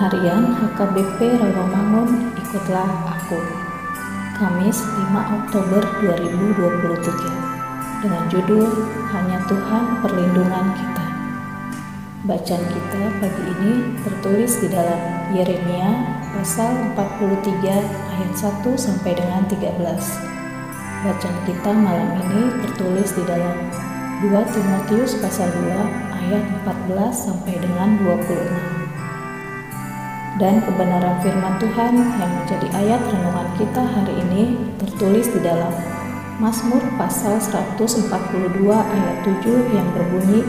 Harian HKBP Rawamangun Ikutlah Aku. Kamis 5 Oktober 2023 dengan judul Hanya Tuhan Perlindungan Kita. Bacaan kita pagi ini tertulis di dalam Yeremia pasal 43 ayat 1 sampai dengan 13 Bacaan kita malam ini tertulis di dalam 2 Timotius pasal 2 ayat 14 sampai dengan 26 dan kebenaran firman Tuhan yang menjadi ayat renungan kita hari ini tertulis di dalam Mazmur pasal 142 ayat 7 yang berbunyi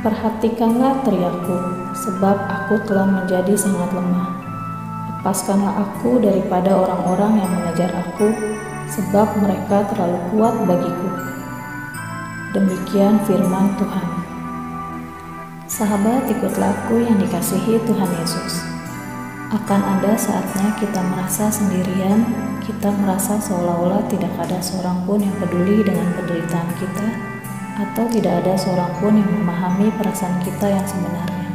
Perhatikanlah teriakku sebab aku telah menjadi sangat lemah. Lepaskanlah aku daripada orang-orang yang mengejar aku sebab mereka terlalu kuat bagiku. Demikian firman Tuhan Sahabat ikutlah aku yang dikasihi Tuhan Yesus. Akan ada saatnya kita merasa sendirian, kita merasa seolah-olah tidak ada seorang pun yang peduli dengan penderitaan kita, atau tidak ada seorang pun yang memahami perasaan kita yang sebenarnya.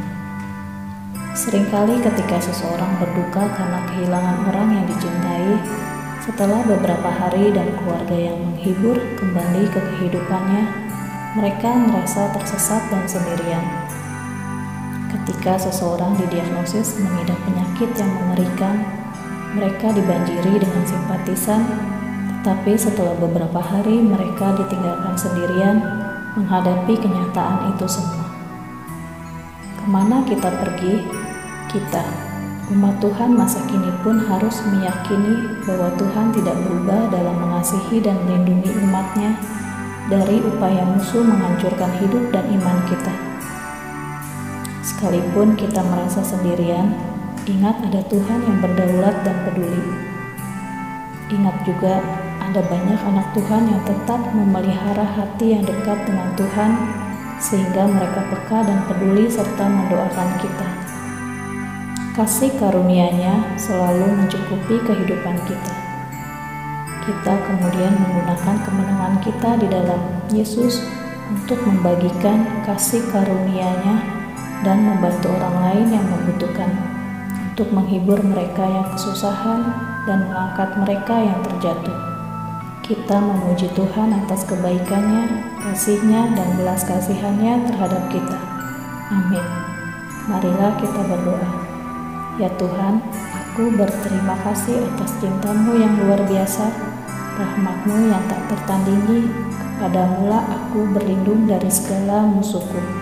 Seringkali ketika seseorang berduka karena kehilangan orang yang dicintai, setelah beberapa hari dan keluarga yang menghibur kembali ke kehidupannya, mereka merasa tersesat dan sendirian. Ketika seseorang didiagnosis mengidap penyakit yang mengerikan, mereka dibanjiri dengan simpatisan, tetapi setelah beberapa hari mereka ditinggalkan sendirian menghadapi kenyataan itu semua. Ke mana kita pergi? Kita, umat Tuhan masa kini pun harus meyakini bahwa Tuhan tidak berubah dalam mengasihi dan melindungi umatnya dari upaya musuh menghancurkan hidup dan iman kita. Sekalipun kita merasa sendirian, ingat ada Tuhan yang berdaulat dan peduli. Ingat juga ada banyak anak Tuhan yang tetap memelihara hati yang dekat dengan Tuhan sehingga mereka peka dan peduli serta mendoakan kita. Kasih karunia-Nya selalu mencukupi kehidupan kita. Kita kemudian menggunakan kemenangan kita di dalam Yesus untuk membagikan kasih karunia-Nya dan membantu orang lain yang membutuhkan untuk menghibur mereka yang kesusahan dan mengangkat mereka yang terjatuh. Kita memuji Tuhan atas kebaikannya, kasihnya, dan belas kasihannya terhadap kita. Amin. Marilah kita berdoa. Ya Tuhan, aku berterima kasih atas cintamu yang luar biasa, rahmatmu yang tak tertandingi, kepadamulah aku berlindung dari segala musuhku.